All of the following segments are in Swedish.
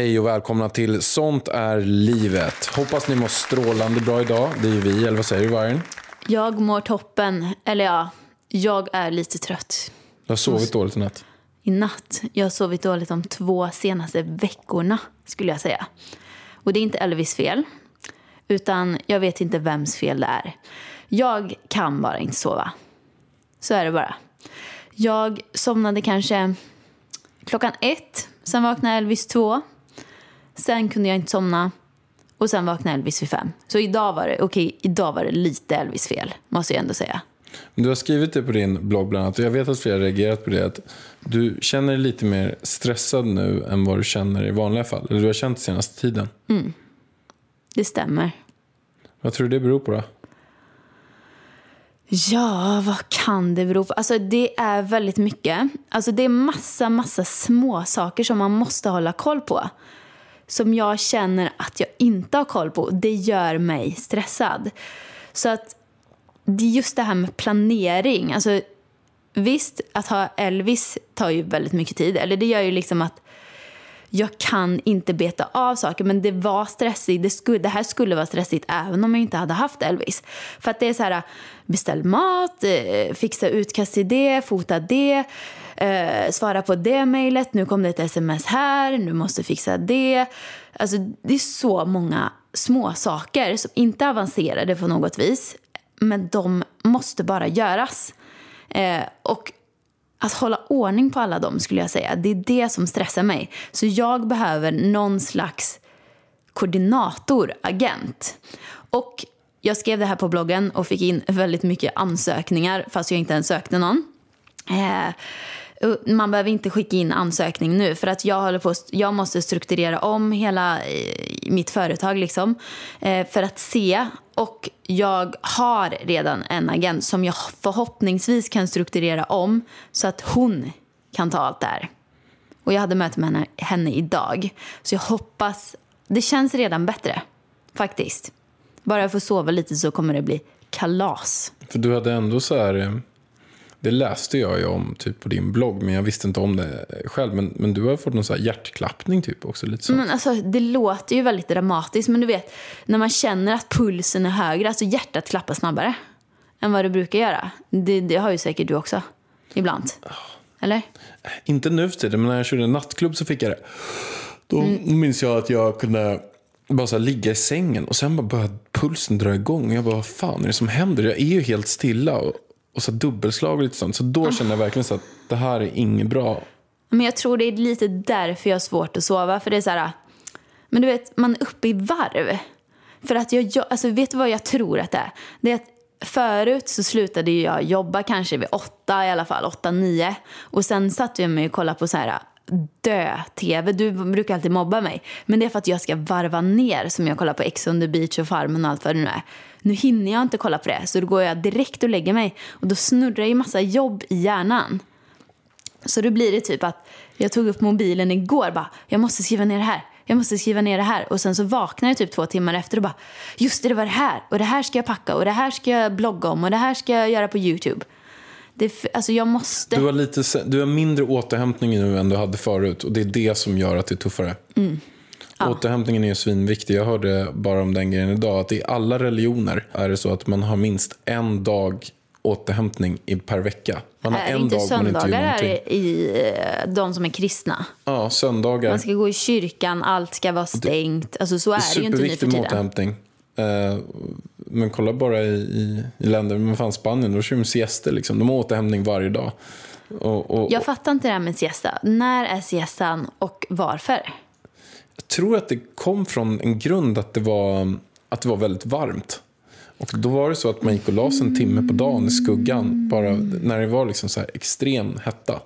Hej och välkomna till Sånt är livet. Hoppas ni mår strålande bra idag. Det är ju vi, eller vad säger du Vargen? Jag mår toppen. Eller ja, jag är lite trött Du har sovit dåligt i natt. i natt. Jag har sovit dåligt de två senaste veckorna, skulle jag säga. Och det är inte Elvis fel, utan jag vet inte vems fel det är. Jag kan bara inte sova. Så är det bara. Jag somnade kanske klockan ett, sen vaknade Elvis två. Sen kunde jag inte somna. Och sen vaknade Elvis vid fem. Så idag var det, okej, idag var det lite Elvis fel, måste jag ändå säga. Du har skrivit det på din blogg bland annat och jag vet att flera har reagerat på det. Att du känner dig lite mer stressad nu än vad du känner i vanliga fall. Eller du har känt senaste tiden. Det stämmer. Vad tror du det beror på då? Ja, vad kan det bero på? Alltså det är väldigt mycket. Alltså det är massa, massa små saker som man måste hålla koll på. Som jag känner att jag inte har koll på. Det gör mig stressad. Så att det är just det här med planering. Alltså visst, att ha Elvis tar ju väldigt mycket tid. Eller det gör ju liksom att jag kan inte beta av saker. Men det var stressigt. Det, skulle, det här skulle vara stressigt även om jag inte hade haft Elvis. För att det är så här, beställ mat, eh, fixa utkast till det, fota det, eh, svara på det mejlet, nu kom det ett sms här, nu måste fixa det. Alltså det är så många små saker som inte är avancerade på något vis. Men de måste bara göras. Eh, och att hålla ordning på alla dem skulle jag säga, det är det som stressar mig. Så jag behöver någon slags koordinator, agent. Och jag skrev det här på bloggen och fick in väldigt mycket ansökningar fast jag inte ens sökte någon. Eh, man behöver inte skicka in ansökning nu för att jag, håller på, jag måste strukturera om hela eh, mitt företag liksom, eh, för att se. Och jag har redan en agent som jag förhoppningsvis kan strukturera om så att hon kan ta allt det här. Och jag hade möte med henne, henne idag. Så jag hoppas... Det känns redan bättre, faktiskt. Bara jag får sova lite så kommer det bli kalas. För du hade ändå så här... Eh, det läste jag ju om typ på din blogg, men jag visste inte om det själv. Men, men du har fått någon så här hjärtklappning typ också. Lite så. Men alltså, det låter ju väldigt dramatiskt, men du vet, när man känner att pulsen är högre, alltså hjärtat klappar snabbare än vad det brukar göra. Det, det har ju säkert du också, ibland. Eller? Inte nu för tiden, men när jag körde nattklubb så fick jag det. Då minns jag att jag kunde bara så ligga i sängen och sen bara började pulsen dra igång. Och jag bara, vad fan är det som händer? Jag är ju helt stilla och, och så dubbelslag och lite sånt. Så då kände jag verkligen så att det här är inget bra. Men jag tror det är lite därför jag har svårt att sova. För det är så här, men du vet, man är uppe i varv. För att jag, jag alltså vet du vad jag tror att det är? Det är att förut så slutade jag jobba kanske vid åtta i alla fall, åtta, nio. Och sen satt jag mig och kollade på så här dö-tv. Du brukar alltid mobba mig. Men det är för att jag ska varva ner som jag kollar på Ex on the beach och Farmen och allt vad det nu är. Nu hinner jag inte kolla på det, så då går jag direkt och lägger mig. Och då snurrar ju massa jobb i hjärnan. Så då blir det typ att jag tog upp mobilen igår bara, jag måste skriva ner det här. Jag måste skriva ner det här. Och sen så vaknar jag typ två timmar efter och bara, just det, det var det här. Och det här ska jag packa och det här ska jag blogga om och det här ska jag göra på YouTube. Det, alltså jag måste. Du har, lite, du har mindre återhämtning nu än du hade förut. Och det är det som gör att det är tuffare. Återhämtningen är ju svinviktig. Jag hörde bara om den grejen idag. Att i alla religioner är det så att man har minst en dag återhämtning per vecka. Man har är en inte dag man inte gör någonting. är i eh, de som är kristna? Ja, söndagar. Man ska gå i kyrkan, allt ska vara stängt. Alltså så är det ju inte nu för Superviktig tiden. återhämtning. Eh, men kolla bara i, i, i länder, men fan Spanien, då kör de siesta liksom. De har återhämtning varje dag. Och, och, Jag fattar inte det här med siesta. När är siestan och varför? Jag tror att det kom från en grund att det var, att det var väldigt varmt. Och då var det så att man gick och la sig en timme på dagen i skuggan. Bara när det var liksom så extrem hetta.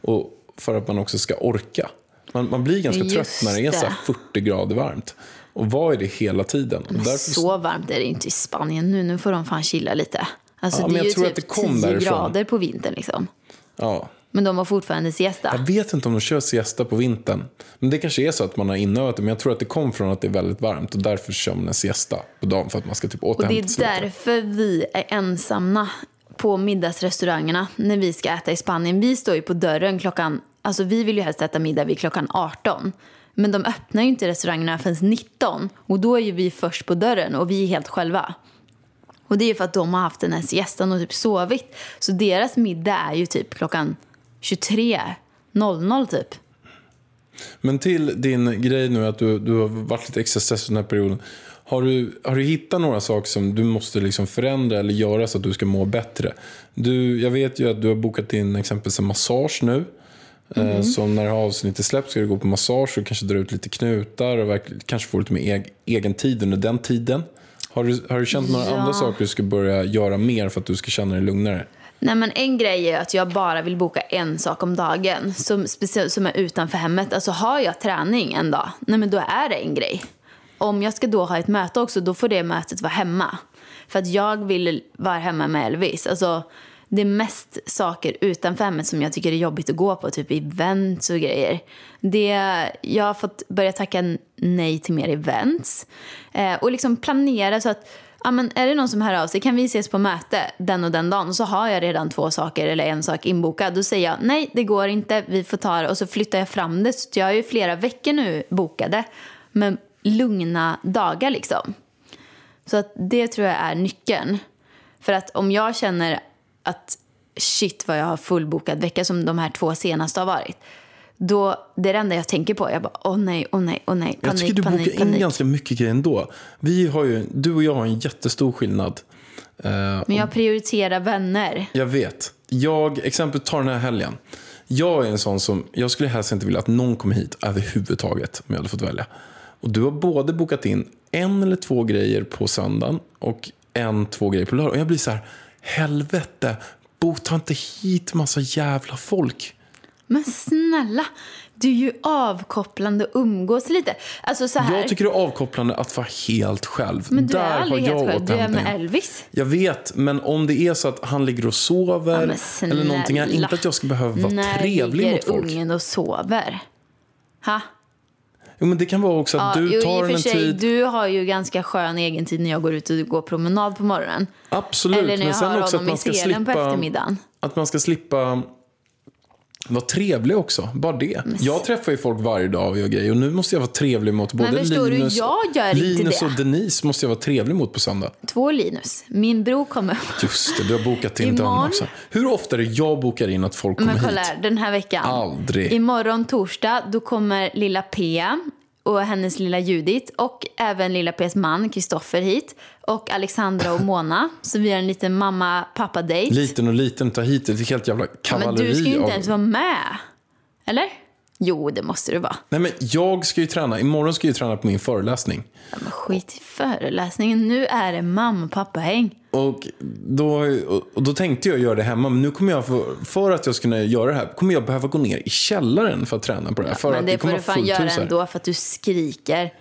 Och för att man också ska orka. Man, man blir ganska Just trött när det är så här det. 40 grader varmt. Och vad är det hela tiden? Men därför- så varmt är det inte i Spanien nu. Nu får de fan chilla lite. Alltså Ja, det är ju tror typ att det kom 10 därifrån. grader på vintern liksom. Ja. Men de har fortfarande siesta. Jag vet inte om de kör siesta på vintern. Men det kanske är så att man har inövat det. Men jag tror att det kom från att det är väldigt varmt. Och därför kör man en siesta på dagen för att man ska typ Och det återhämta sig är lite. därför vi är ensamma på middagsrestaurangerna när vi ska äta i Spanien. Vi står ju på dörren klockan, alltså vi vill ju helst äta middag vid klockan 18. Men de öppnar ju inte restaurangerna förrän 19 och då är ju vi först på dörren och vi är helt själva. Och det är ju för att de har haft den här siestan och typ sovit. Så deras middag är ju typ klockan 23.00 typ. Men till din grej nu att du, du har varit lite extra stressad den här perioden. Har du, har du hittat några saker som du måste liksom förändra eller göra så att du ska må bättre? Du, jag vet ju att du har bokat in exempelvis en massage nu. Eh, så när det här avsnittet släpps ska du gå på massage och kanske dra ut lite knutar och verkligen, kanske få lite mer eg, egen tid under den tiden. Har du, har du känt några Ja. andra saker du ska börja göra mer för att du ska känna dig lugnare? Nej, men en grej är att jag bara vill boka en sak om dagen som, som är utanför hemmet. Alltså har jag träning en dag, nej men då är det en grej. Om jag ska då ha ett möte också, då får det mötet vara hemma. För att jag vill vara hemma med Elvis. Alltså, det är mest saker utanför hemmet som jag tycker är jobbigt att gå på, typ events och grejer. Det, jag har fått börja tacka nej till mer events. Eh, och liksom planera så att Ja, men är det någon som hör av sig, kan vi ses på möte den och den dagen? Och så har jag redan två saker eller en sak inbokad. Då säger jag nej, det går inte, vi får ta det. Och så flyttar jag fram det. Så jag har ju flera veckor nu bokade med lugna dagar liksom. Så att det tror jag är nyckeln. För att om jag känner att shit vad jag har fullbokad vecka som de här två senaste har varit. Då, det är det enda jag tänker på. Jag bara, åh nej, åh nej, åh nej, Jag panik, tycker du panik, bokar in panik. ganska mycket grejer ändå. Vi har ju, du och jag har en jättestor skillnad. Eh, Men jag prioriterar vänner. Jag vet. Jag, exempel tar den här helgen. Jag är en sån som, jag skulle helst inte vilja att någon kom hit överhuvudtaget om jag hade fått välja. Och du har både bokat in en eller två grejer på söndagen och en, två grejer på lördag. Och jag blir så här, helvete, ta inte hit massa jävla folk. Men snälla, du är ju avkopplande och umgås lite. Alltså så här. Jag tycker det är avkopplande att vara helt själv. men du Där är aldrig helt själv. Du är med. Elvis. Jag vet, men om det är så att han ligger och sover Ja, men eller någonting, inte att jag ska behöva vara När trevlig ligger mot folk. ungen och sover? Ha? Jo, men det kan vara också att Ja, du tar i en sig, tid. Du har ju ganska skön egen tid när jag går ut och går promenad på morgonen. Absolut, Eller när men jag sen har också att honom i man ska selen på slippa, eftermiddagen. att man ska slippa vara trevlig också. Bara det. Jag träffar ju folk varje dag och gör grejer och nu måste jag vara trevlig mot både förstår du, Linus, jag gör inte Linus det. och Denise måste jag vara trevlig mot på söndag. Två Linus. Min bror kommer. Just det, du har bokat in dem Imorgon- också. Hur ofta är det jag bokar in att folk kommer Men kolla hit? den här veckan. Aldrig. Imorgon torsdag, då kommer lilla Pia och hennes lilla Judit och även lilla Pias man Kristoffer hit. Och Alexandra och Mona. Så vi har en liten mamma-pappa-dejt. Liten och liten, ta hit ett helt jävla Ja, kavalleri men du ska ju inte ens vara med. Eller? Jo, det måste du vara. Nej men jag ska ju träna, imorgon ska jag ju träna på min föreläsning. Ja, men skit i föreläsningen. Nu är det mamma-pappa-häng. Och då, och då tänkte jag göra det hemma, men nu kommer jag, för, för att jag ska kunna göra det här, kommer jag behöva gå ner i källaren för att träna på det här. för Men att det får du fan göra ändå för att du skriker.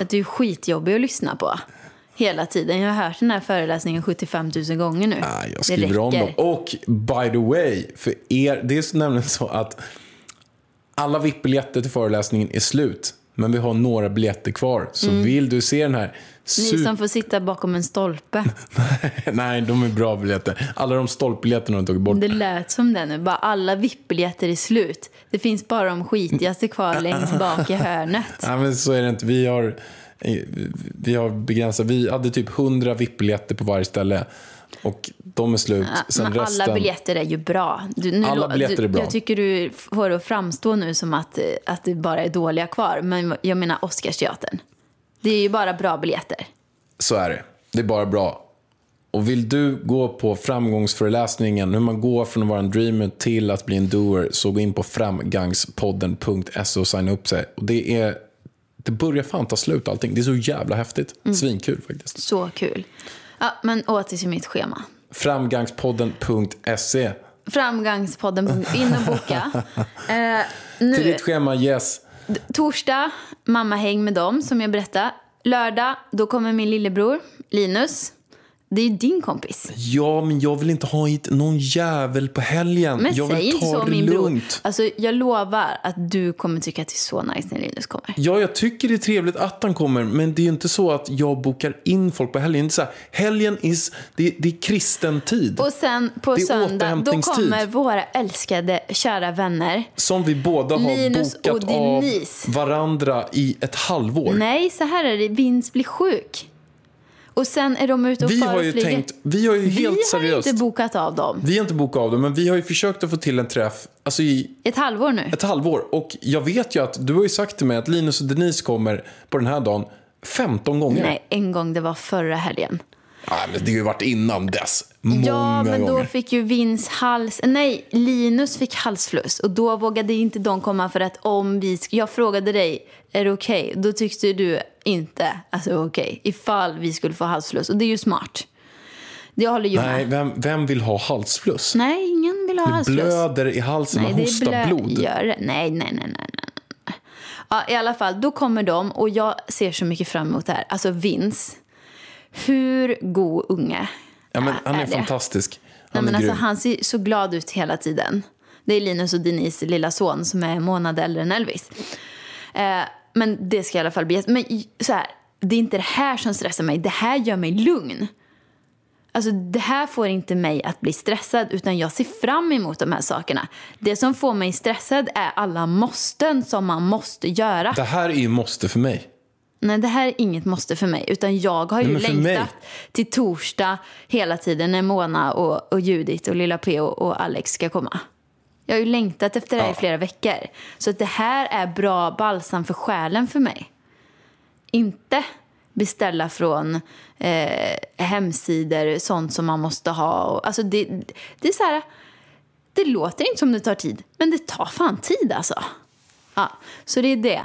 Att du är skitjobbig att lyssna på. Hela tiden. Jag har hört den här föreläsningen 75 000 gånger nu. Nej, jag det skriver om dem. Och by the way, för er, det är nämligen så att alla VIP-biljetter till föreläsningen är slut. Men vi har några biljetter kvar. Så vill du se den här Mm. Ni som får sitta bakom en stolpe. Nej, de är bra biljetter. Alla de stolpbiljetterna har de tagit bort. Det lät som det nu. Bara alla VIP-biljetter är slut. Det finns bara de skitigaste kvar längst bak i hörnet. Nej, men så är det inte. Vi har, eh, vi har begränsat. Vi hade typ 100 VIP-biljetter på varje ställe. Och de är slut. Sen Men resten... alla biljetter är ju bra. Du, nu Alla biljetter du, är bra. Jag tycker du får det att framstå nu som att, eh, att det bara är dåliga kvar. Men jag menar Oscarsteatern. Det är ju bara bra biljetter. Så är det. Det är bara bra. Och vill du gå på framgångsföreläsningen, hur man går från att vara en dreamer till att bli en doer, så gå in på framgangspodden.se och signa upp sig. Och det är... Det börjar fan ta slut allting. Det är så jävla häftigt. Mm. Svinkul faktiskt. Så kul. Ja, men åter till mitt schema. Framgangspodden.se. Framgangspodden, in och boka. Eh, Till nu, ditt schema, yes. torsdag, mammahäng med dem som jag berättade. Lördag, då kommer min lillebror Linus. Det är ju din kompis. Ja, men jag vill inte ha hit någon jävel på helgen. Men jag säg vill inte ta så det min lugnt. bror. Alltså, jag lovar att du kommer tycka att det är så nice när Linus kommer. Ja, jag tycker det är trevligt att han kommer, men det är ju inte så att jag bokar in folk på helgen. Det är så här, helgen is, det, det är kristen tid. Och sen på Det är söndag, då kommer våra älskade, kära vänner. Som vi båda har Linus bokat av varandra i ett halvår. Nej, så här är det. Vince blir sjuk. Och sen är de ute och Vi far har ju flyger. tänkt, vi har ju Vi helt har seriöst. inte bokat av dem. Vi har inte bokat av det, men vi har ju försökt att få till en träff alltså i Ett halvår nu. ett halvår. Och jag vet ju att du har ju sagt till mig att Linus och Denise kommer på den här dagen 15 gånger. Nej, en gång det var förra helgen. Nej, men det har ju varit innan dess. Många ja, men gånger. då fick ju Vince hals... Nej, Linus fick halsfluss. Och då vågade inte de komma för att om vi... Jag frågade dig, är det okej? Då tyckte du inte att det var okej. Ifall vi skulle få halsfluss. Och det är ju smart. Det håller ju Nej, med. vem, vem vill ha halsfluss? Nej, ingen vill ha Det halsfluss. blöder i halsen, Nej, man det hostar blod. blöjor. Nej, nej, nej, nej, nej. Ja, I alla fall, då kommer de och jag ser så mycket fram emot det här. Alltså Vince, hur god unge Ja, men han är det? fantastisk. Nej, Han men är alltså, grym. han ser så glad ut hela tiden. Det är Linus och Denise lilla son som är en månad äldre än Elvis. Eh, men det ska i alla fall bli... Men så här, det är inte det här som stressar mig. Det här gör mig lugn. Alltså, det här får inte mig att bli stressad, utan jag ser fram emot de här sakerna. Det som får mig stressad är alla måsten som man måste göra. Det här är ju måste för mig. Nej, det här är inget måste för mig. Utan jag har ju för längtat mig. till torsdag hela tiden när Mona och, och Judith och lilla P och, och Alex ska komma. Jag har ju längtat efter det här i flera veckor. Så att det här är bra balsam för själen för mig. Inte beställa från eh, hemsidor, sånt som man måste ha. Alltså det, det är så här, det låter inte som det tar tid, men det tar fan tid alltså. Ja, så det är det.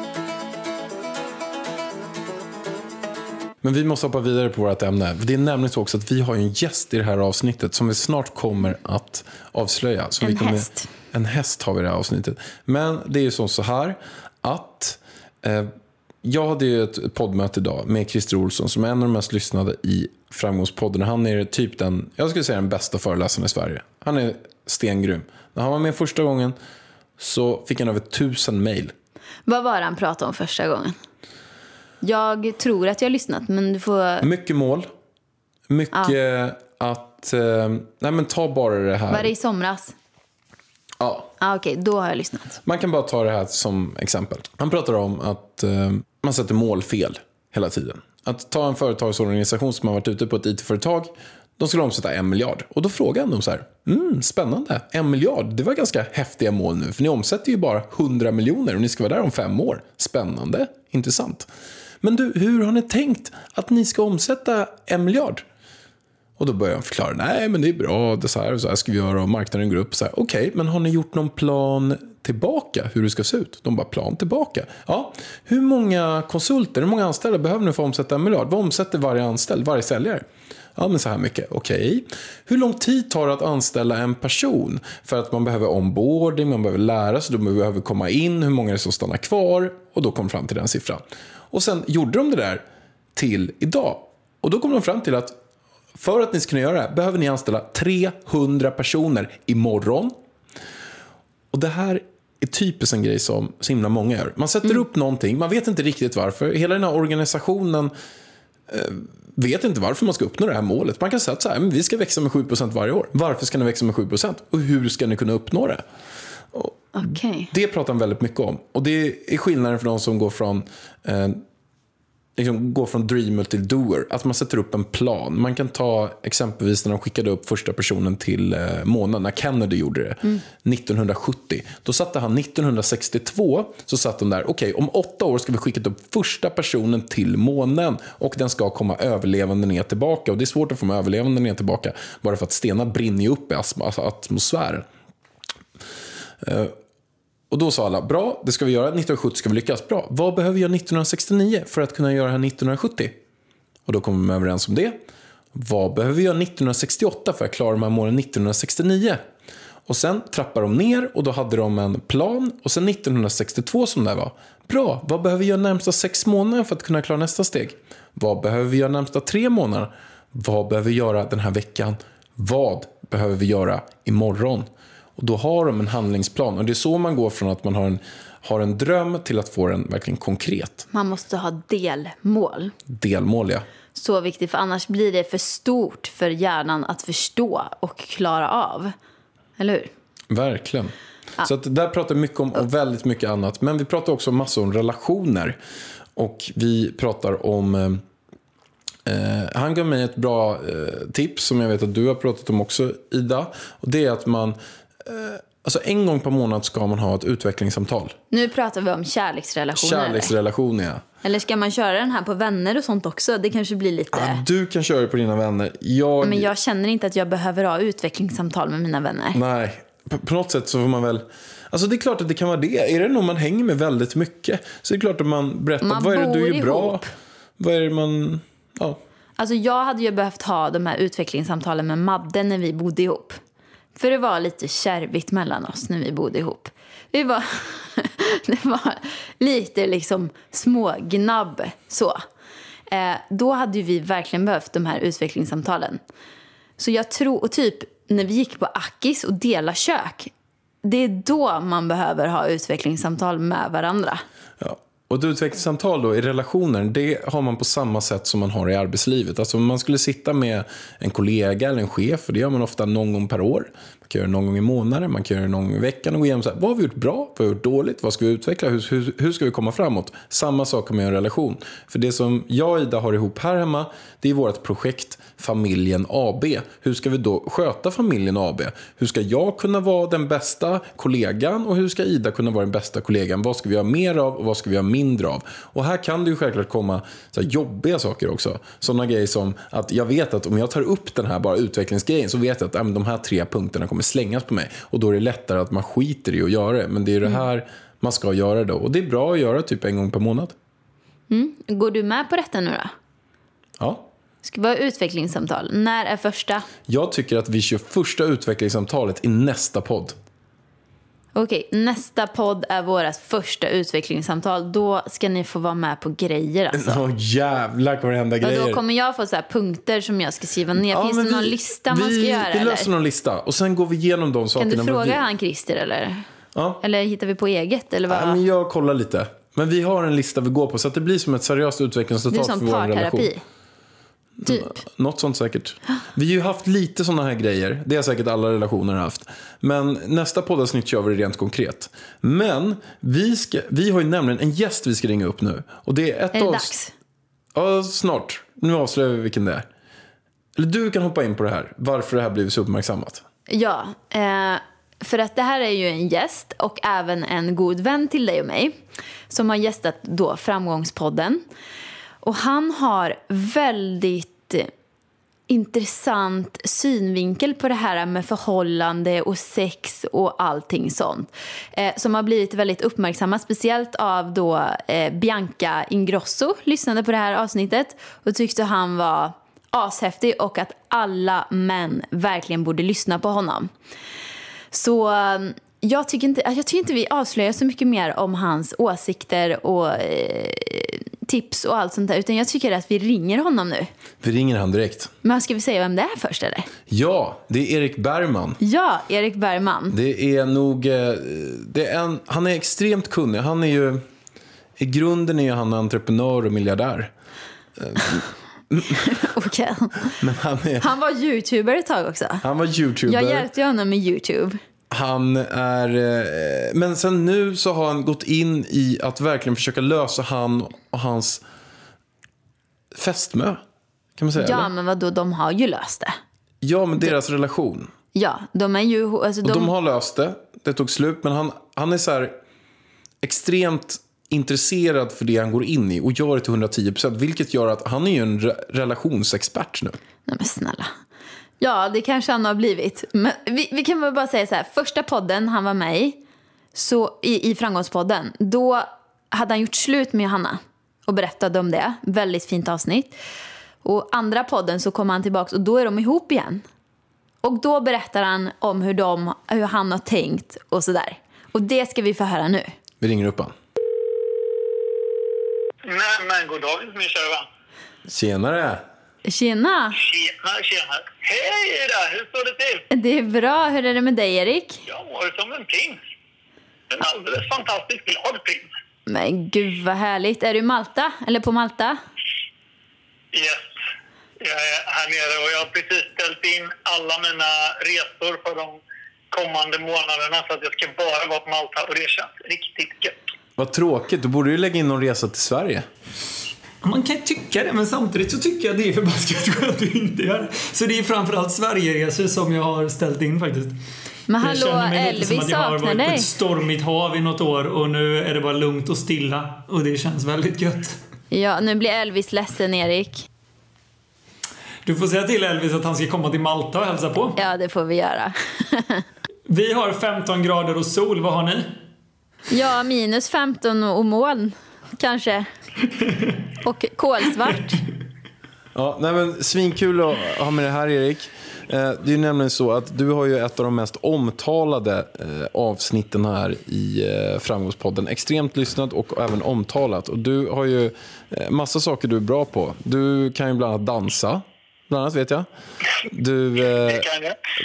Men vi måste hoppa vidare på vårt ämne. Det är nämligen så också att vi har en gäst i det här avsnittet som vi snart kommer att avslöja. Så En vi kommer, häst. En häst har vi i det här avsnittet. Men det är ju som så här att eh, jag hade ju ett poddmöte idag med Christer Olsson som är en av de mest lyssnade i Framgångspodden. Han är typ den, jag skulle säga den bästa föreläsaren i Sverige. Han är stengrym. När han var med första gången så fick han över tusen mejl. Vad var det han pratade om första gången? Jag tror att jag har lyssnat, men du får... Mycket mål. Mycket att... Eh, nej men ta bara det här. Var det i somras? Ja, Ah, Okej, då har jag lyssnat. man kan bara ta det här som exempel. Han pratar om att eh, man sätter mål fel hela tiden. Att ta en företagsorganisation som har varit ute på ett IT-företag. De skulle omsätta en miljard. Och då frågar han dem så här. Mm, spännande. En miljard, det var ganska häftiga mål nu. För ni omsätter ju bara 100 miljoner och ni ska vara där om fem år. Spännande, intressant. Men du, hur har ni tänkt att ni ska omsätta en miljard? Och då börjar han förklara, nej men det är bra, det är så här och så här ska vi göra och marknaden går upp. Okej, okay, Okej, men har ni gjort någon plan tillbaka hur det ska se ut? De bara, plan tillbaka? Ja, hur många konsulter, hur många anställda behöver ni för att omsätta en miljard? Vad omsätter varje anställd, varje säljare? Ja, men så här mycket. Okej. Hur lång tid tar det att anställa en person? För att man behöver onboarding, man behöver lära sig, de behöver komma in, hur många är det som stannar kvar? Och då kom fram till den siffran. Och sen gjorde de det där till idag. Och då kom de fram till att för att ni ska kunna göra det här behöver ni anställa 300 personer imorgon. Och det här är typiskt en grej som så himla många gör. Man sätter upp någonting, man vet inte riktigt varför. Hela den här organisationen vet inte varför man ska uppnå det här målet. Man kan säga att så här, vi ska växa med 7% varje år. Varför ska ni växa med 7%? Och hur ska ni kunna uppnå det? Okej. Det pratar han väldigt mycket om. Och det är skillnaden för de som går från eh, liksom gå från dreamer till doer. Att man sätter upp en plan. Man kan ta exempelvis när de skickade upp första personen till eh, månen, när Kennedy gjorde det, 1970. Då satte han 1962, så satt de där, okej om åtta år ska vi skicka upp första personen till månen och den ska komma överlevande ner tillbaka. Och det är svårt att få med överlevande ner tillbaka bara för att stenar brinner upp i alltså atmosfären. Och då sa alla, bra, det ska vi göra. 1970 ska vi lyckas. Bra. Vad behöver vi göra 1969 för att kunna göra det här 1970? Och då kom de överens om det. Vad behöver vi göra 1968 för att klara de här målen 1969? Och sen trappade de ner och då hade de en plan. Och sen 1962 som det var. Bra, vad behöver vi göra närmsta sex månader för att kunna klara nästa steg? Vad behöver vi göra närmsta tre månader? Vad behöver vi göra den här veckan? Vad behöver vi göra imorgon? Och då har de en handlingsplan. Och det är så man går från att man har en, har en dröm till att få den verkligen konkret. Man måste ha delmål. Delmål, ja. Så viktigt, för annars blir det för stort för hjärnan att förstå och klara av. Eller hur? Verkligen. Så att där pratar vi mycket om och väldigt mycket annat. Men vi pratar också massor om relationer. Och vi pratar om... Eh, eh, han gav mig ett bra eh, tips som jag vet att du har pratat om också, Ida. Och det är att man... Alltså en gång per månad ska man ha ett utvecklingssamtal. Nu pratar vi om kärleksrelationer. Kärleksrelationer, ja. Eller ska man köra den här på vänner och sånt också? Det kanske blir lite... Ja, Du kan köra det på dina vänner. Jag... Men jag känner inte att jag behöver ha utvecklingssamtal med mina vänner. Nej, på, något sätt så får man väl... Alltså det är klart att det kan vara det. Är det någon man hänger med väldigt mycket så är det klart att man berättar Man vad är det du bor gör bra. ihop. Vad är det man... Ja. Alltså jag hade ju behövt ha de här utvecklingssamtalen med Madde när vi bodde ihop. För det var lite kärvigt mellan oss när vi bodde ihop. Vi var, det var lite liksom smågnabb så. Eh, då hade vi verkligen behövt de här utvecklingssamtalen. Så jag tror, och typ när vi gick på Akis och delade kök. Det är då man behöver ha utvecklingssamtal med varandra. Ja. Och ett utvecklingssamtal då i relationen, det har man på samma sätt som man har i arbetslivet. Alltså om man skulle sitta med en kollega eller en chef, och det gör man ofta någon gång per år. Man kan göra det någon gång i månaden, man kan göra det någon gång i veckan och gå igenom så här, vad har vi gjort bra, vad har vi gjort dåligt, vad ska vi utveckla, hur, hur, hur ska vi komma framåt? Samma sak med man en relation. För det som jag och Ida har ihop här hemma, det är vårt projekt Familjen AB. Hur ska vi då sköta familjen AB? Hur ska jag kunna vara den bästa kollegan och hur ska Ida kunna vara den bästa kollegan? Vad ska vi ha mer av och vad ska vi ha mindre av? Och här kan det ju självklart komma så här jobbiga saker också. Sådana grejer som att jag vet att om jag tar upp den här bara utvecklingsgrejen så vet jag att äh, de här tre punkterna kommer slängas på mig. Och då är det lättare att man skiter i att göra det. Men det är det här man ska göra då. Och det är bra att göra typ en gång per månad. Går du med på detta nu då? Ja. Ska vi ha utvecklingssamtal? När är första? Jag tycker att vi kör första utvecklingssamtalet i nästa podd. Okej, nästa podd är vårt första utvecklingssamtal. Då ska ni få vara med på grejer alltså. Åh jävlar kommer det hända Och grejer. då kommer jag få så här punkter som jag ska skriva ner. Ja, Finns men det någon vi- lista man vi, ska göra Vi eller? löser någon lista och sen går vi igenom de Kan sakerna. du fråga vi... han Christer eller? Ja. Eller hittar vi på eget eller vad? Nej, men jag kollar lite. Men vi har en lista vi går på så att det blir som ett seriöst det är utvecklingsresultat för som vår relation. parterapi. Typ. Något sånt säkert. Vi har ju haft lite sådana här grejer. Det har säkert alla relationer haft. Men nästa poddavsnitt kör vi det rent konkret. Men vi, ska, vi har ju nämligen en gäst vi ska ringa upp nu. Och det är ett Är det dags? Ja, snart. Nu avslöjar vi vilken det är. Eller du kan hoppa in på det här. Varför det här blivit så uppmärksammat. Ja, eh, för att det här är ju en gäst och även en god vän till dig och mig som har gästat då Framgångspodden. Och han har väldigt intressant synvinkel på det här med förhållande och sex och allting sånt. Eh, som har blivit väldigt uppmärksammat, speciellt av då eh, Bianca Ingrosso lyssnade på det här avsnittet och tyckte han var ashäftig och att alla män verkligen borde lyssna på honom. Så jag tycker, inte, jag tycker inte vi avslöjar så mycket mer om hans åsikter och eh, tips och allt sånt där. Utan jag tycker att vi ringer honom nu. Vi ringer han direkt. Men ska vi säga vem det är först eller? Ja, det är Erik Bergman. Ja, Erik Bergman. Det är nog... eh, Det är en, han är extremt kunnig. Han är ju... I grunden är han entreprenör och miljardär. Okej. Men han, är, Han var youtuber ett tag också. han var youtuber. Jag hjälpte honom med youtube. Han är... eh, Men sen nu så har han gått in i att verkligen försöka lösa han och hans fästmö. Kan man säga? Ja, eller? men vadå, de har ju löst det. ja, men deras relation. Ja, de är ju... Alltså, de, de har löst det. Det tog slut. Men han, han är så här extremt intresserad för det han går in i och gör det till 110 procent. Vilket gör att han är ju en re- relationsexpert nu. Nej men snälla. Ja, det kanske han har blivit. Men vi, vi kan väl bara säga så här. Första podden han var med i, så, i, i Framgångspodden, då hade han gjort slut med Johanna och berättade om det. Väldigt fint avsnitt. Och andra podden så kommer han tillbaka och då är de ihop igen. Och då berättar han om hur, de, hur han har tänkt och sådär. Och det ska vi få höra nu. Vi ringer upp han. Nej, men god dag min kära vän. Tjenare! Tjena! Tjena, tjena. Hej där, hur står det till? Det är bra. Hur är det med dig, Erik? Jag mår som en prins. En alldeles fantastiskt glad prins. Men gud vad härligt. Är du i Malta? Eller på Malta? Yes. Jag är här nere och jag har precis ställt in alla mina resor för de kommande månaderna så att jag ska bara vara på Malta och det känns riktigt gött. Vad tråkigt. Du borde ju lägga in någon resa till Sverige. Man kan tycka det, men samtidigt så tycker jag det är förbaskat skönt att inte göra. Så det är framförallt Sverigeresor som jag har ställt in faktiskt. Men Jag hallå, känner mig lite som Elvis att jag har varit på dig. ett stormigt hav i något år och nu är det bara lugnt och stilla och det känns väldigt gött. Ja, nu blir Elvis ledsen, Erik. Du får säga till Elvis att han ska komma till Malta och hälsa på. Ja, det får vi göra. Vi har 15 grader och sol, vad har ni? ja, minus 15 och moln, kanske. Och kolsvart. Ja, nej men svinkul att ha med det här Erik. Eh, Det är nämligen så att du har ju ett av de mest omtalade eh, avsnitten här i eh, Framgångspodden. Extremt lyssnat och även omtalat. Och du har ju eh, massa saker du är bra på. Du kan ju bland annat dansa. Bland annat vet jag. Du, eh,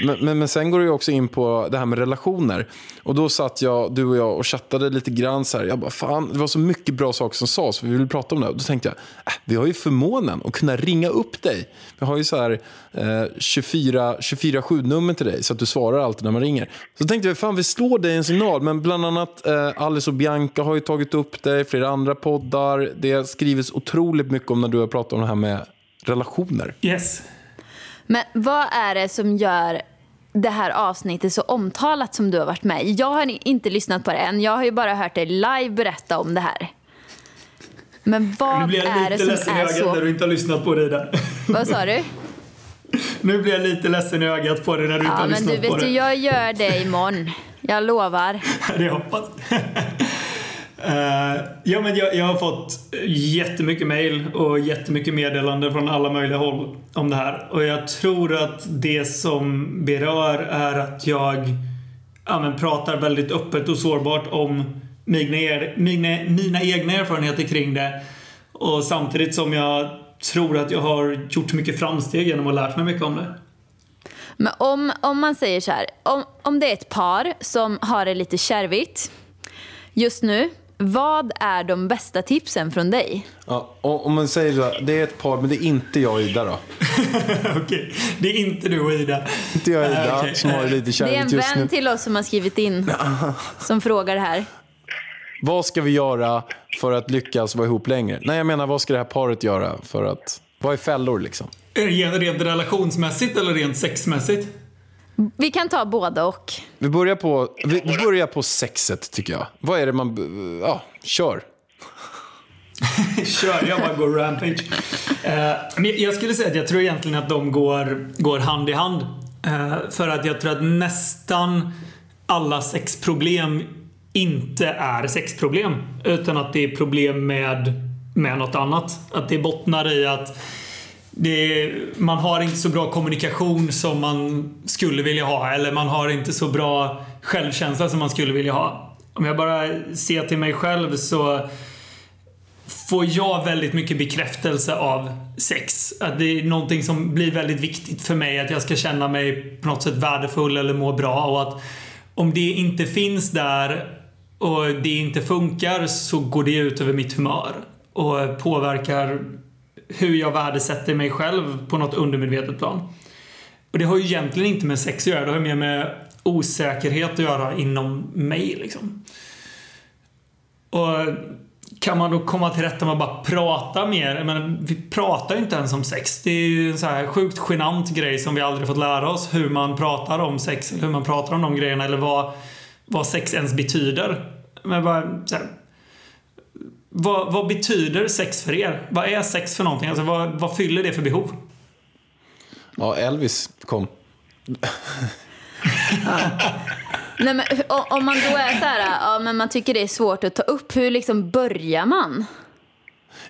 men, men, men sen går du också in på det här med relationer. Och då satt jag, du och jag och chattade lite grann så här. Jag bara, fan, det var så mycket bra saker som sades, vi ville prata om det. Och då tänkte jag, äh, vi har ju förmånen att kunna ringa upp dig. Vi har ju så här eh, 24 24-7-nummer till dig, så att du svarar alltid när man ringer. Så tänkte jag, fan vi slår dig en signal. Men bland annat eh, Alice och Bianca har ju tagit upp dig, flera andra poddar. Det har skrivits otroligt mycket om när du har pratat om det här med relationer. Yes. Men vad är det som gör det här avsnittet så omtalat som du har varit med i? Jag har inte lyssnat på det än. Jag har ju bara hört dig live berätta om det här. Men Nu vad blir jag är det lite ledsen som i är ögat när så... du inte har lyssnat på det där. Vad sa du? Nu blir jag lite ledsen i ögat på det när du inte Ja, har men lyssnat du på vet det. ju, jag gör det imorgon. Jag lovar. Det hoppas Uh, Ja, men jag, jag har fått jättemycket mail och jättemycket meddelanden från alla möjliga håll om det här. Och jag tror att det som berör är att jag ja, men pratar väldigt öppet och sårbart om mina, er- mina, mina egna erfarenheter kring det. Och samtidigt som jag tror att jag har gjort mycket framsteg genom att ha lärt mig mycket om det. Men om, om man säger så här, om, om det är ett par som har det lite kärvigt just nu, vad är de bästa tipsen från dig? Ja, om man säger så här, det är ett par, men det är inte jag och Ida då. Okej, det är inte du och Ida. Inte jag och Ida, Eh, okej. som har det lite Det är kärvligt en just nu. vän till oss som har skrivit in, som frågar det här. Vad ska vi göra för att lyckas vara ihop längre? Nej, jag menar, vad ska det här paret göra för att... Vad är fällor liksom? Rent, rent relationsmässigt eller rent sexmässigt? Vi kan ta båda och. Vi börjar på, vi vi börjar på sexet, tycker jag. Vad är det man... Ja, kör. Kör, jag bara går rampage. Eh, men jag skulle säga att jag tror egentligen att de går, går hand i hand. Eh, för att jag tror att nästan alla sexproblem inte är sexproblem. Utan att det är problem med, med något annat. Att det bottnar i att det, man har inte så bra kommunikation som man skulle vilja ha. Eller man har inte så bra självkänsla som man skulle vilja ha. Om jag bara ser till mig själv så får jag väldigt mycket bekräftelse av sex. Att det är någonting som blir väldigt viktigt för mig. Att jag ska känna mig på något sätt värdefull eller må bra. Och att om det inte finns där och det inte funkar så går det ut över mitt humör. Och påverkar hur jag värdesätter mig själv på något undermedvetet plan. Och det har ju egentligen inte med sex att göra. Det har ju mer med osäkerhet att göra inom mig liksom. Och kan man då komma till rätta med att bara prata mer? Jag menar, vi pratar ju inte ens om sex. Det är ju en så här sjukt genant grej som vi aldrig fått lära oss. Hur man pratar om sex, eller hur man pratar om de grejerna eller vad, vad sex ens betyder. Men bara, så här, vad, vad betyder sex för er? Vad är sex för någonting? Alltså, vad, vad fyller det för behov? Ja, Elvis kom. Nej, men, om man då är så här, ja, men man tycker det är svårt att ta upp, hur liksom börjar man?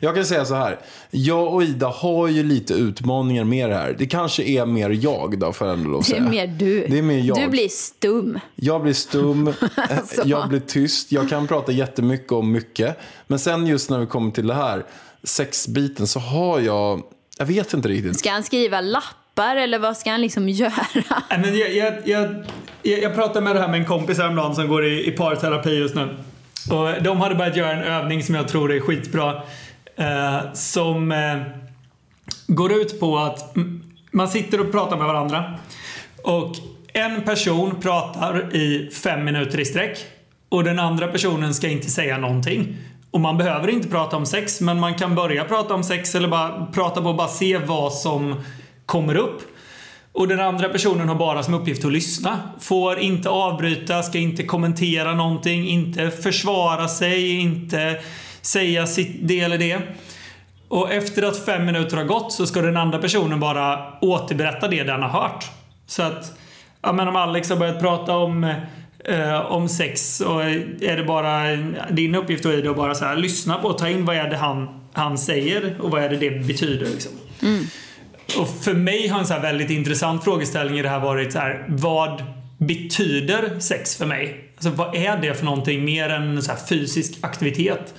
Jag kan säga så här. Jag och Ida har ju lite utmaningar med det här. Det kanske är mer jag då, får jag ändå lov att Det är säga. mer du. Det är mer jag. Du blir stum. Jag blir stum, Alltså. jag blir tyst, jag kan prata jättemycket om mycket. Men sen just när vi kommer till det här, sexbiten, så har jag, jag vet inte riktigt. Ska han skriva lappar eller vad ska han liksom göra? Nej, men jag, jag, jag, jag, jag pratade med det här med en kompis häromdagen som går i, i parterapi just nu. Och de hade börjat göra en övning som jag tror är skitbra. Eh, som eh, går ut på att man sitter och pratar med varandra. Och en person pratar i fem minuter i sträck. Och den andra personen ska inte säga någonting. Och man behöver inte prata om sex, men man kan börja prata om sex eller bara prata på och bara se vad som kommer upp. Och den andra personen har bara som uppgift att lyssna. Får inte avbryta, ska inte kommentera någonting, inte försvara sig, inte säga sitt det eller det. Och efter att fem minuter har gått så ska den andra personen bara återberätta det den har hört. Så att, ja men om Alex har börjat prata om, eh, om sex och är det bara din uppgift då är det att bara så här, lyssna på och ta in vad är det han, han säger och vad är det det betyder liksom. Och för mig har en så här väldigt intressant frågeställning i det här varit så här, vad betyder sex för mig? Alltså vad är det för någonting mer än så fysisk aktivitet?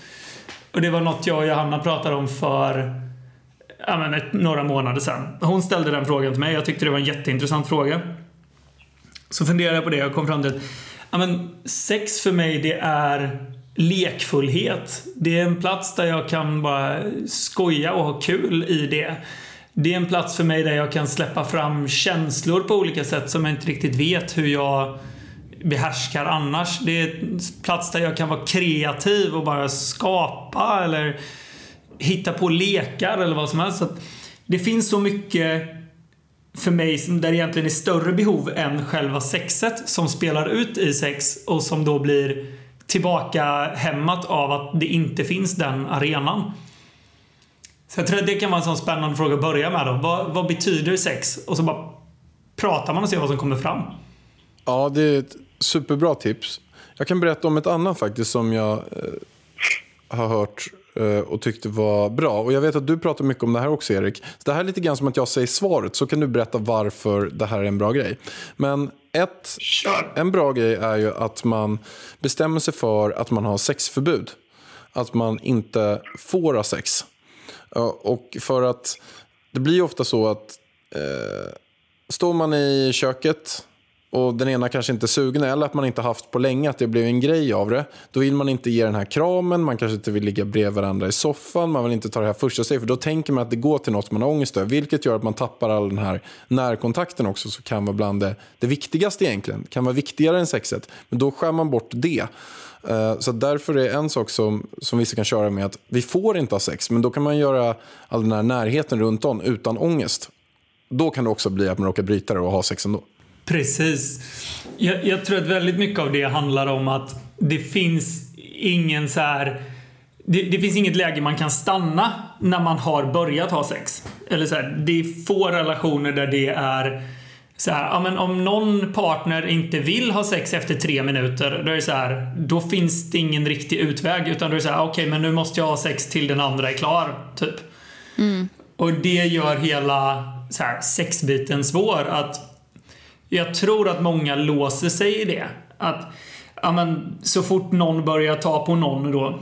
Och det var något jag och Johanna pratade om för ja, men ett, några månader sedan. Hon ställde den frågan till mig. Jag tyckte det var en jätteintressant fråga. Så funderade jag på det och kom fram till att ja, men sex för mig det är lekfullhet. Det är en plats där jag kan bara skoja och ha kul i det. Det är en plats för mig där jag kan släppa fram känslor på olika sätt som jag inte riktigt vet hur jag behärskar annars. Det är en plats där jag kan vara kreativ och bara skapa eller hitta på lekar eller vad som helst. Så att det finns så mycket för mig som där det egentligen är större behov än själva sexet som spelar ut i sex och som då blir tillbaka hemmat av att det inte finns den arenan. Så jag tror att det kan vara en sån spännande fråga att börja med då. Vad, vad betyder sex? Och så bara pratar man och ser vad som kommer fram. Ja, det är ett superbra tips. Jag kan berätta om ett annat faktiskt som jag eh, har hört eh, och tyckte var bra. Och jag vet att du pratar mycket om det här också Erik. Så det här är lite grann som att jag säger svaret så kan du berätta varför det här är en bra grej. Men ett, en bra grej är ju att man bestämmer sig för att man har sexförbud. Att man inte får ha sex. Och för att det blir ofta så att eh, står man i köket och den ena kanske inte är sugen eller att man inte haft på länge att det blev en grej av det. Då vill man inte ge den här kramen, man kanske inte vill ligga bredvid varandra i soffan, man vill inte ta det här första steget för då tänker man att det går till något man har ångest över. Vilket gör att man tappar all den här närkontakten också som kan vara bland det, det viktigaste egentligen. kan vara viktigare än sexet. Men då skär man bort det. Eh, så därför är en sak som, som vissa kan köra med att vi får inte ha sex, men då kan man göra all den här närheten runt om utan ångest. Då kan det också bli att man råkar bryta det och ha sex ändå. Precis. Jag, jag tror att väldigt mycket av det handlar om att det finns ingen så här... Det, det finns inget läge man kan stanna när man har börjat ha sex. Eller så här, det är få relationer där det är så här, ja, men om någon partner inte vill ha sex efter tre minuter, då är så här, då finns det ingen riktig utväg. Utan då är det så här, okej, men nu måste jag ha sex till den andra är klar, typ. Och det gör hela så här, sexbiten svår. Att jag tror att många låser sig i det. Att ja, men, så fort någon börjar ta på någon då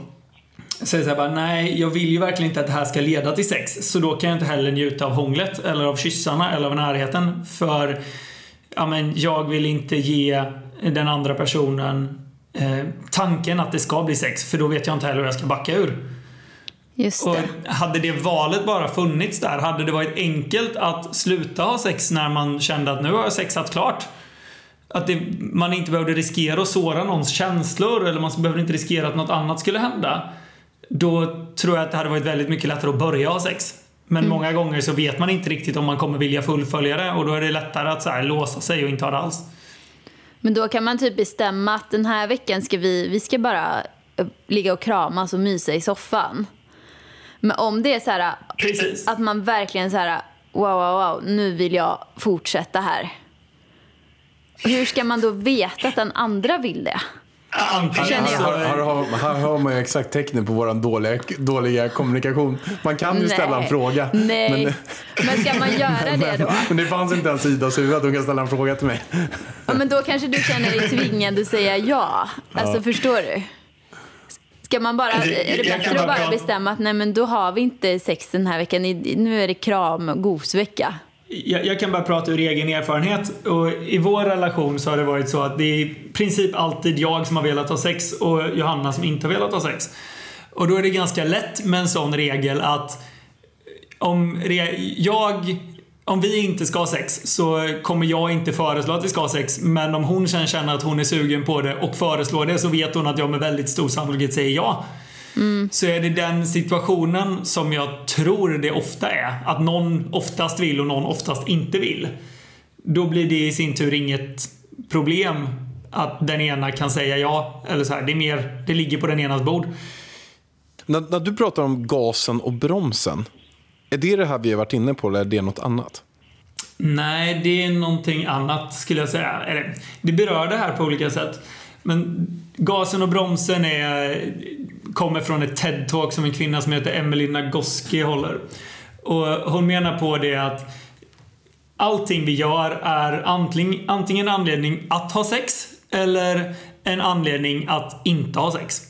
säger så här bara, nej, jag vill ju verkligen inte att det här ska leda till sex. Så då kan jag inte heller njuta av hånglet eller av kyssarna eller av närheten. För ja, men, jag vill inte ge den andra personen eh, tanken att det ska bli sex. För då vet jag inte heller hur jag ska backa ur. Just Och det. hade det valet bara funnits där, hade det varit enkelt att sluta ha sex när man kände att nu har jag sexat klart. Att det, man inte behövde riskera att såra någons känslor eller man behövde inte riskera att något annat skulle hända. då tror jag att det hade varit väldigt mycket lättare att börja ha sex. Men många gånger så vet man inte riktigt om man kommer vilja fullfölja det och då är det lättare att så här, låsa sig och inte ha det alls. Men då kan man typ bestämma att den här veckan ska vi, vi ska bara eh, ligga och kramas och mysa i soffan. Men om det är så här Precis. att man verkligen så här wow, wow, wow, nu vill jag fortsätta här. Hur ska man då veta att den andra vill det? Antingen Känner jag. så- Här, här, har, här hör man ju exakt tecknen på vår dåliga, dåliga kommunikation. Man kan ju ställa en Nej. fråga. Nej. Men, Men ska man göra det då? men det fanns inte ens i Idas huvud att hon kan ställa en fråga till mig. Ja, men då kanske du känner dig tvingad att säga ja. Alltså förstår du? Ska man bara, Alltså, är det bättre att bara bestämma att nej men då har vi inte sex den här veckan, nu är det kram och gosvecka. Jag, jag kan bara prata ur egen erfarenhet. Och I vår relation så har det varit så att det är i princip alltid jag som har velat ha sex och Johanna som inte har velat ha sex. Och då är det ganska lätt med en sån regel att om, re, jag, om vi inte ska ha sex så kommer jag inte föreslå att vi ska ha sex. Men om hon sen känner att hon är sugen på det och föreslår det så vet hon att jag med väldigt stor sannolikhet säger ja. Så är det den situationen som jag tror det ofta är. Att någon oftast vill och någon oftast inte vill. Då blir det i sin tur inget problem att den ena kan säga ja. Eller så här, det, är mer, det ligger på den enas bord. När, när du pratar om gasen och bromsen, är det det här vi har varit inne på eller är det något annat? Nej, det är någonting annat skulle jag säga. Eller, det berör det här på olika sätt. Men gasen och bromsen är, kommer från ett TED-talk som en kvinna som heter Emily Nagoski håller. Och hon menar på det att allting vi gör är antingen, antingen en anledning att ha sex eller en anledning att inte ha sex.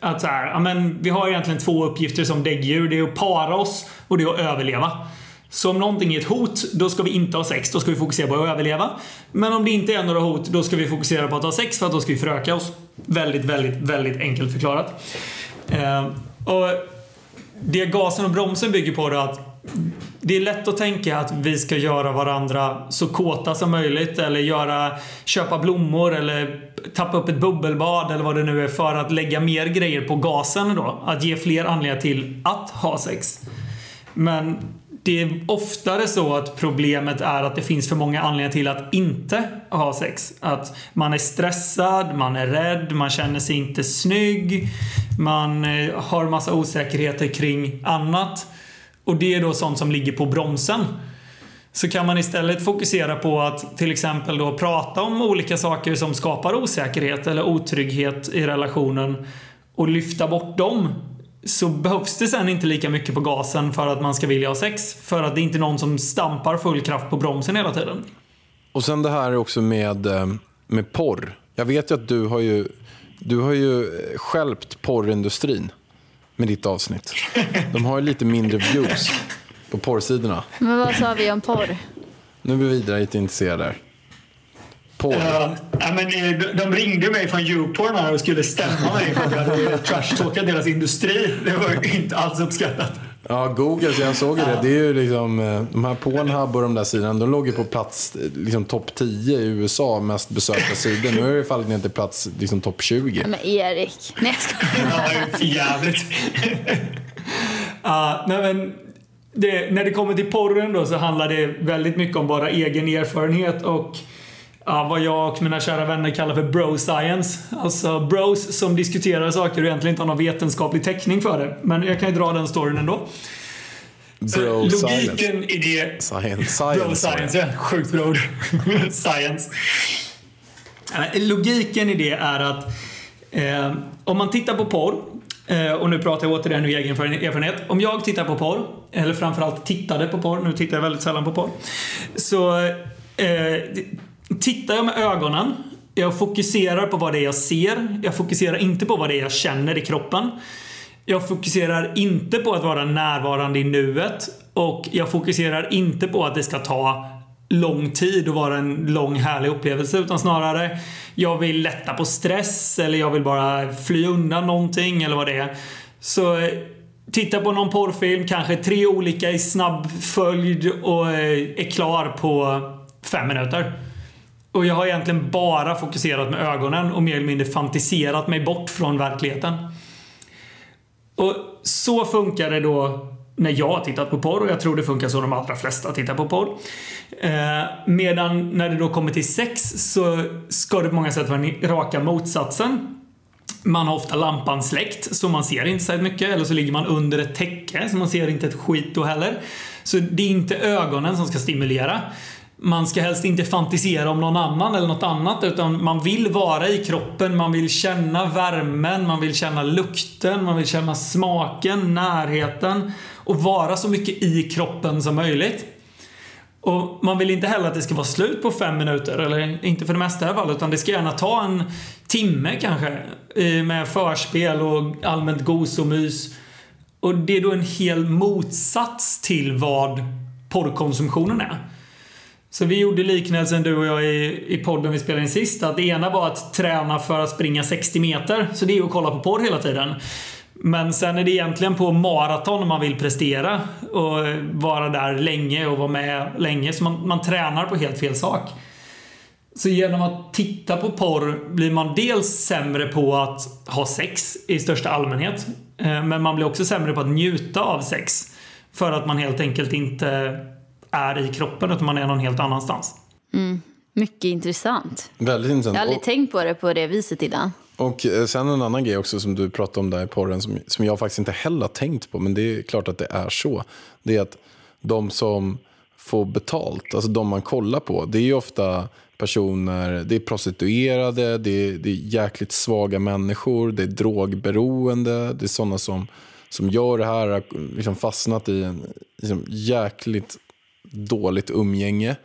Att så här, ja, men vi har egentligen två uppgifter som däggdjur. Det är att para oss och det är att överleva. Så om någonting är ett hot, då ska vi inte ha sex. Då ska vi fokusera på att överleva. Men om det inte är några hot, då ska vi fokusera på att ha sex för att då ska vi föröka oss. Väldigt, väldigt, väldigt enkelt förklarat. Eh, och det gasen och bromsen bygger på är att det är lätt att tänka att vi ska göra varandra så kåta som möjligt eller göra, köpa blommor eller tappa upp ett bubbelbad eller vad det nu är för att lägga mer grejer på gasen då. Att ge fler anledningar till att ha sex. Men det är oftare så att problemet är att det finns för många anledningar till att inte ha sex. Att man är stressad, man är rädd, man känner sig inte snygg, man eh, har massa osäkerheter kring annat. Och det är då sånt som ligger på bromsen. Så kan man istället fokusera på att till exempel då prata om olika saker som skapar osäkerhet eller otrygghet i relationen och lyfta bort dem så behövs det sen inte lika mycket på gasen för att man ska vilja ha sex. För att det är inte någon som stampar full kraft på bromsen hela tiden. Och sen det här också med, eh, med porr. Jag vet ju att du har ju, du har ju eh, skälpt porrindustrin med ditt avsnitt. De har ju lite mindre views på porrsidorna. Men vad sa vi om porr? Nu är vi vidare lite intresserade. Porr. Ja, men, eh, de- de ringde mig från Youporn här och skulle stämma mig för att jag hade trashtalkat deras industri. Det var ju inte alls uppskattat. Ja, Google, så jag såg ju det. Det är ju liksom, eh, de här Pornhub och de där sidorna, de låg ju på plats eh, liksom, topp 10 i USA, mest besökta sidor. Nu är det fallit ner till plats liksom, topp 20. Men Erik, nej jag skojar. Ja, det är för jävligt. Ja, nej men det, när det kommer till porren då så handlar det väldigt mycket om bara egen erfarenhet och ja, vad jag och mina kära vänner kallar för bro science. Alltså bros som diskuterar saker och egentligen inte har någon vetenskaplig täckning för det. Men jag kan ju dra den storyn ändå. Bro science. Logiken i det Science. Bro Science. science, ja. Sjukt bra ord. science. Men Logiken i det är att eh, om man tittar på porr, eh, Eh, och nu pratar jag återigen ur egen erfarenhet. Om jag tittar på porr, eller framförallt tittade på porr, nu tittar jag väldigt sällan på porr. Så eh, tittar jag med ögonen, jag fokuserar på vad det är jag ser, jag fokuserar inte på vad det är jag känner i kroppen. Jag fokuserar inte på att vara närvarande i nuet och jag fokuserar inte på att det ska ta lång tid och vara en lång härlig upplevelse utan snarare jag vill lätta på stress eller jag vill bara fly undan någonting eller vad det är. Så eh, titta på någon porrfilm, kanske tre olika i snabb följd och eh, är klar på fem minuter. Och jag har egentligen bara fokuserat med ögonen och mer eller mindre fantiserat mig bort från verkligheten. Och så funkar det då när jag har tittat på porr och jag tror det funkar så de allra flesta tittar på porr. Eh, medan när det då kommer till sex så ska det på många sätt vara den raka motsatsen. Man har ofta lampan släckt så man ser inte så mycket eller så ligger man under ett täcke så man ser inte ett skit då heller. Så det är inte ögonen som ska stimulera. Man ska helst inte fantisera om någon annan eller något annat utan man vill vara i kroppen, man vill känna värmen, man vill känna lukten, man vill känna smaken, närheten och vara så mycket i kroppen som möjligt. Och man vill inte heller att det ska vara slut på fem minuter, eller inte för det mesta i alla fall, utan det ska gärna ta en timme kanske med förspel och allmänt gos och mys. Och det är då en hel motsats till vad porrkonsumtionen är. Så vi gjorde liknelsen du och jag i, i podden vi spelade in sist. Att det ena var att träna för att springa 60 meter. Så det är ju att kolla på porr hela tiden. Men sen är det egentligen på maraton man vill prestera och vara där länge och vara med länge. Så man, man tränar på helt fel sak. Så genom att titta på porr blir man dels sämre på att ha sex i största allmänhet. eh, Men man blir också sämre på att njuta av sex. För att man helt enkelt inte är i kroppen utan man är någon helt annanstans. Mycket intressant. Väldigt intressant. Jag har aldrig Och- tänkt på det på det viset innan. Och eh, sen en annan grej också som du pratade om där i porren som, som jag faktiskt inte heller har tänkt på, men det är klart att det är så. Det är att de som får betalt, alltså de man kollar på, det är ju ofta personer, det är prostituerade, det är, det är jäkligt svaga människor, det är drogberoende, det är sådana som, som gör det här, har liksom fastnat i en liksom jäkligt dåligt umgänge.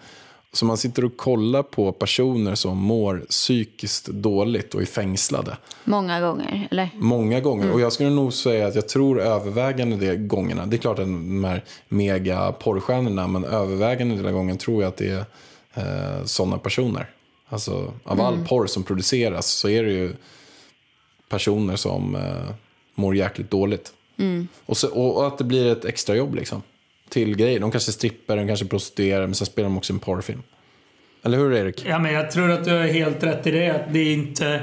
Så man sitter och kollar på personer som mår psykiskt dåligt och är fängslade. Många gånger, eller? Många gånger. Och jag skulle nog säga att jag tror övervägande de gångerna, det är klart att de här mega porrstjärnorna, men övervägande av gången tror jag att det är eh, sådana personer. Alltså av all porr som produceras så är det ju personer som eh, mår jäkligt dåligt. Och, så, och, och att det blir ett extrajobb liksom. Till grejer. De kanske strippar, de kanske prostituerar, men så spelar de också en porrfilm. Eller hur Erik? Ja, men jag tror att du har helt rätt i det. Att det är inte...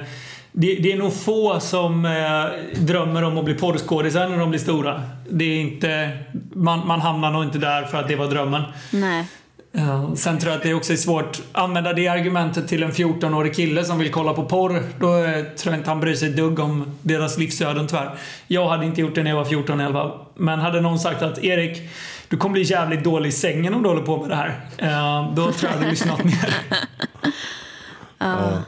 Det, det är nog få som eh, drömmer om att bli porrskådisar när de blir stora. Det är inte... Man, man hamnar nog inte där för att det var drömmen. Nej. Ja, sen tror jag att det också är svårt att använda det argumentet till en 14-årig kille som vill kolla på porr. Då eh, tror jag inte han bryr sig ett dugg om deras livsöden tyvärr. Jag hade inte gjort det när jag var 14 i alla fall. Men hade någon sagt att Erik, du kommer bli jävligt dålig i sängen om du håller på med det här. Eh, då tror jag hade lyssnat mer.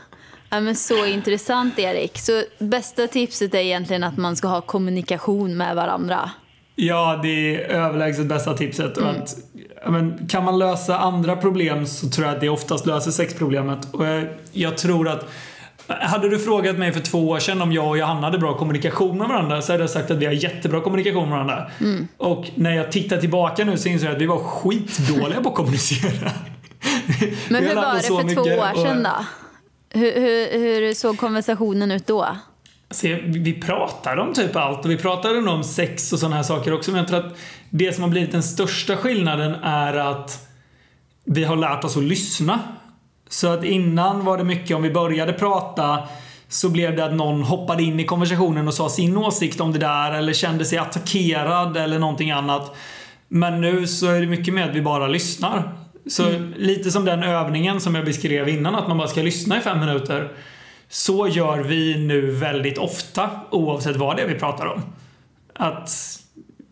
Ja, men så intressant, Erik. Så bästa tipset är egentligen att man ska ha kommunikation med varandra. Ja, det är överlägset bästa tipset. Och att, ja, men, kan man lösa andra problem så tror jag att det oftast löser sexproblemet. Och jag, jag tror att hade du frågat mig för två år sedan om jag och Johanna hade bra kommunikation med varandra så hade jag sagt att vi har jättebra kommunikation med varandra. Och när jag tittar tillbaka nu så inser jag att vi var skitdåliga på att kommunicera. Men hur var det för två år sedan då? Hur, hur, hur såg konversationen ut då? Så vi pratade om typ allt och vi pratade om sex och sådana här saker också. Men jag tror att det som har blivit den största skillnaden är att vi har lärt oss att lyssna. Så att innan var det mycket, om vi började prata så blev det att någon hoppade in i konversationen och sa sin åsikt om det där eller kände sig attackerad eller någonting annat. Men nu så är det mycket mer att vi bara lyssnar. Så lite som den övningen som jag beskrev innan, att man bara ska lyssna i fem minuter. Så gör vi nu väldigt ofta, oavsett vad det är vi pratar om. Att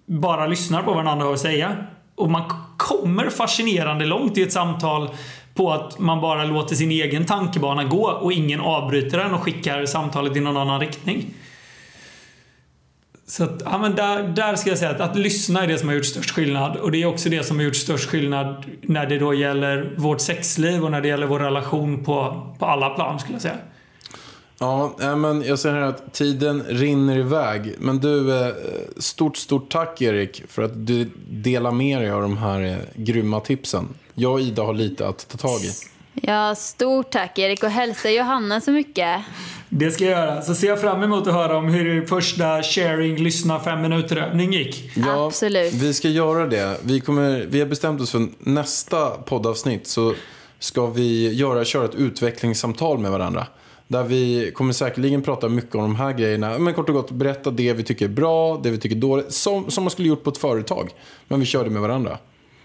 bara lyssnar på vad den andra har att säga. Och man kommer fascinerande långt i ett samtal på att man bara låter sin egen tankebana gå och ingen avbryter den och skickar samtalet i någon annan riktning. Så att, ja, men där, där ska jag säga att, att lyssna är det som har gjort störst skillnad. Och det är också det som har gjort störst skillnad när det då gäller vårt sexliv och när det gäller vår relation på, på alla plan skulle jag säga. Ja, men jag säger här att tiden rinner iväg. Men du, eh, stort, stort tack Erik för att du delar med dig av de här eh, grymma tipsen. Jag och Ida har lite att ta tag i. Ja, stort tack Erik och hälsa Johanna så mycket. Det ska jag göra. Så ser jag fram emot att höra om hur första sharing, lyssna fem minuter övning gick. Ja, Absolut. Vi ska göra det. Vi, kommer, vi har bestämt oss för nästa poddavsnitt så ska vi göra, köra ett utvecklingssamtal med varandra. Där vi kommer säkerligen prata mycket om de här grejerna. Men kort och gott berätta det vi tycker är bra, det vi tycker är dåligt. Som, som man skulle gjort på ett företag. Men vi kör det med varandra.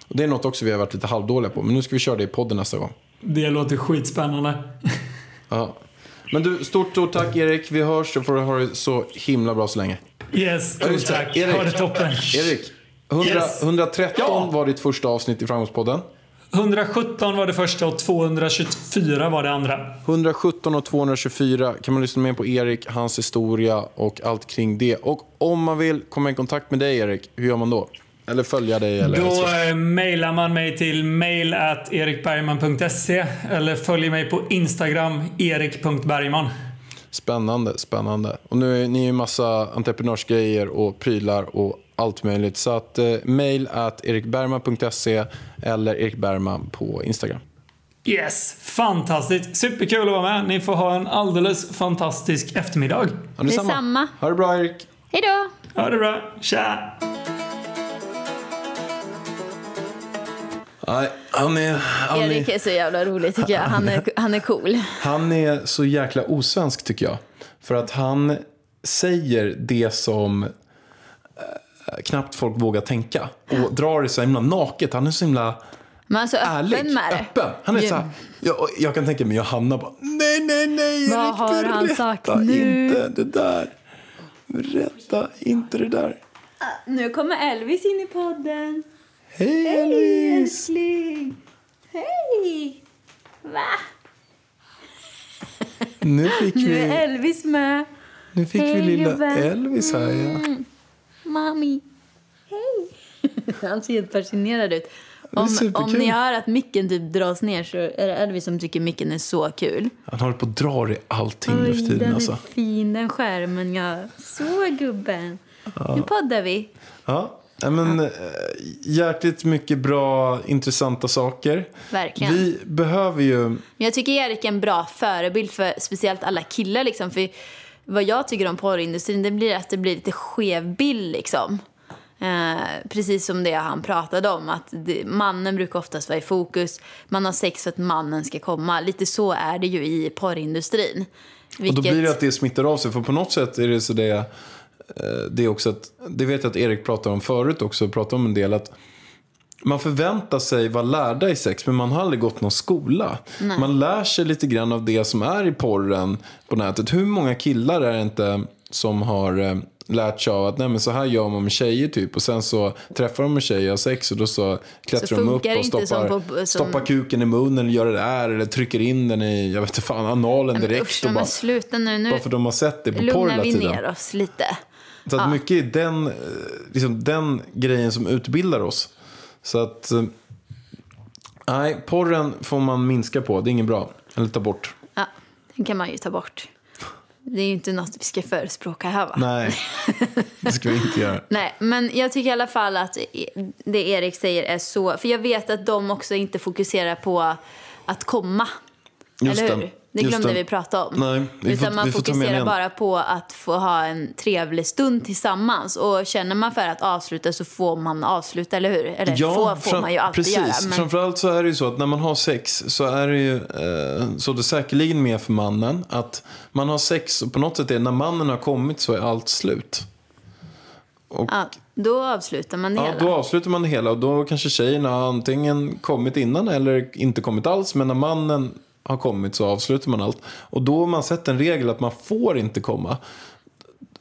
Och det är något också vi har varit lite halvdåliga på. Men nu ska vi köra det i podden nästa gång. Det låter skitspännande. Ja. Men du, stort, stort tack Erik. Vi hörs så får du ha det så himla bra så länge. Yes, stort det. tack. Erik. Ha det toppen. Erik, 100, Yes. 113 Ja. var ditt första avsnitt i Framgångspodden. 117 var det första och 224 var det andra. 117 och 224 kan man lyssna mer på Erik, hans historia och allt kring det. Och om man vill komma i kontakt med dig Erik, hur gör man då? Eller följa dig eller Då så. eh, mejlar man mig till mail at erikbergman.se eller följer mig på Instagram, erik.bergman. Spännande, spännande. Och nu är ni ju massa entreprenörsgrejer och prylar och allt möjligt. Så att eh, mail at erikbergman.se eller Erik Bergman på Instagram. Yes, fantastiskt. Superkul att vara med. Ni får ha en alldeles fantastisk eftermiddag. Ja, Detsamma. Ha det bra Erik. Hej då! Ha det bra. Tja! Nej, han är, han, Erik är, så jävla rolig tycker jag. Han är, han är cool. han är så jäkla osvensk tycker jag. För att han säger det som eh, knappt folk vågar tänka. Och drar det så himla naket. Han är så himla Men han är så ärlig. öppen med det. Öppen. Han är så här, jag, jag kan tänka mig Johanna bara, nej, nej, nej, Vad Erik, har han sagt nu?" inte det där. Berätta inte det där. Nu kommer Elvis in i podden. Hej Elvis! älskling! Hej! Va? Nu fick Nu vi, är Elvis med. nu fick vi Hej, lilla gubben. Elvis här ja. Mami. Hej! Han ser helt fascinerad ut. är Om, superkul. om ni hör att micken typ dras ner så är det Elvis som tycker micken är så kul. Han håller på att dra i allting nu för tiden den alltså. är fin den skärmen ja. Så gubben. Nu poddar vi. Ja, men äh, jäkligt mycket bra, intressanta saker. Verkligen. Vi behöver ju... Jag tycker Erik är en bra förebild för speciellt alla killar. Liksom. För vad jag tycker om porrindustrin det blir att det blir lite skev bild. Liksom. Eh, precis som det han pratade om. Att det, mannen brukar oftast vara i fokus. Man har sex för att mannen ska komma. Lite så är det ju i porrindustrin. Och Vilket, då blir det att det smittar av sig. För på något sätt är det så det... eh, Det är också att... Det vet jag att Erik pratade om förut också. Pratade om en del att... Man förväntar sig vara lärda i sex, men man har aldrig gått någon skola. Man lär sig lite grann av det som är i porren på nätet. Hur många killar är det inte som har eh, lärt sig av att Nej, men så här gör man med tjejer typ. Och sen så träffar de en tjej och har sex och då så klättrar Så de upp och stoppar, som på- som- stoppar kuken i munnen eller gör det där. Eller trycker in den i, jag vet inte fan, analen direkt. usch, och bara, sluta nu. Nu bara för de har sett det på porr lugnar hela vi tiden. ner oss lite. Så att mycket är den, eh, liksom den grejen som utbildar oss. Så att, eh, nej, porren får man minska på. Det är inget bra. Eller ta bort. Ja, den kan man ju ta bort. Det är ju inte något vi ska förespråka här va? Nej, det ska vi inte göra. Nej, men jag tycker i alla fall att det Erik säger är så... För jag vet att de också inte fokuserar på att komma. Just eller hur? Det. Glömde det. vi prata om. Nej, vi Utan får- man vi fokuserar bara på att få ha en trevlig stund tillsammans. Och känner man för att avsluta så får man avsluta, eller hur? Eller får, får fram- man ju alltid precis. göra. Men... Framförallt så är det ju så att när man har sex så är det ju eh, så det är säkerligen mer för mannen att man har sex och på något sätt är när mannen har kommit så är allt slut. Och Ja, då avslutar man det Ja, hela. då avslutar man det hela och då kanske tjejen har antingen kommit innan eller inte kommit alls. Men när mannen har kommit så avslutar man allt. Och då har man sett en regel att man får inte komma.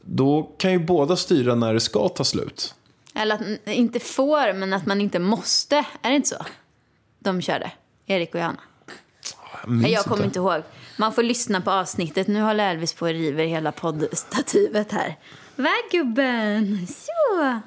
Då kan ju båda styra när det ska ta slut. Eller att inte får, men att man inte måste. Är det inte så? De körde. Erik och Johanna. Jag, jag kommer inte ihåg. Man får lyssna på avsnittet. Nu håller Elvis på och river hela poddstativet här. Va, gubben? Så.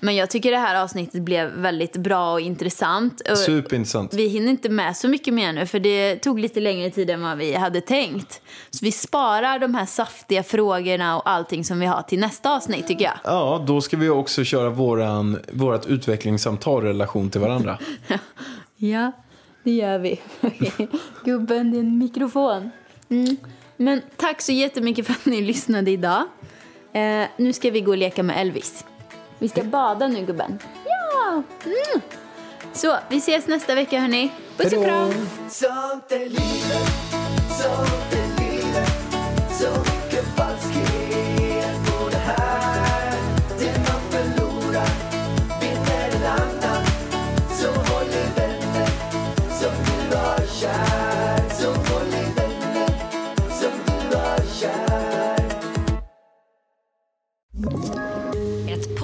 Men jag tycker det här avsnittet blev väldigt bra och intressant. Superintressant. Vi hinner inte med så mycket mer nu, för det tog lite längre tid än vad vi hade tänkt. Så vi sparar de här saftiga frågorna och allting som vi har till nästa avsnitt, tycker jag. Ja, då ska vi också köra våran, vårat utvecklingssamtal relation till varandra. Ja, det gör vi. Gubben, en mikrofon. Mm. Men tack så jättemycket för att ni lyssnade idag. Eh, nu ska vi gå och leka med Elvis. Vi ska bada nu, gubben. Ja! Mm. Så, vi ses nästa vecka, hörni. Puss och kram!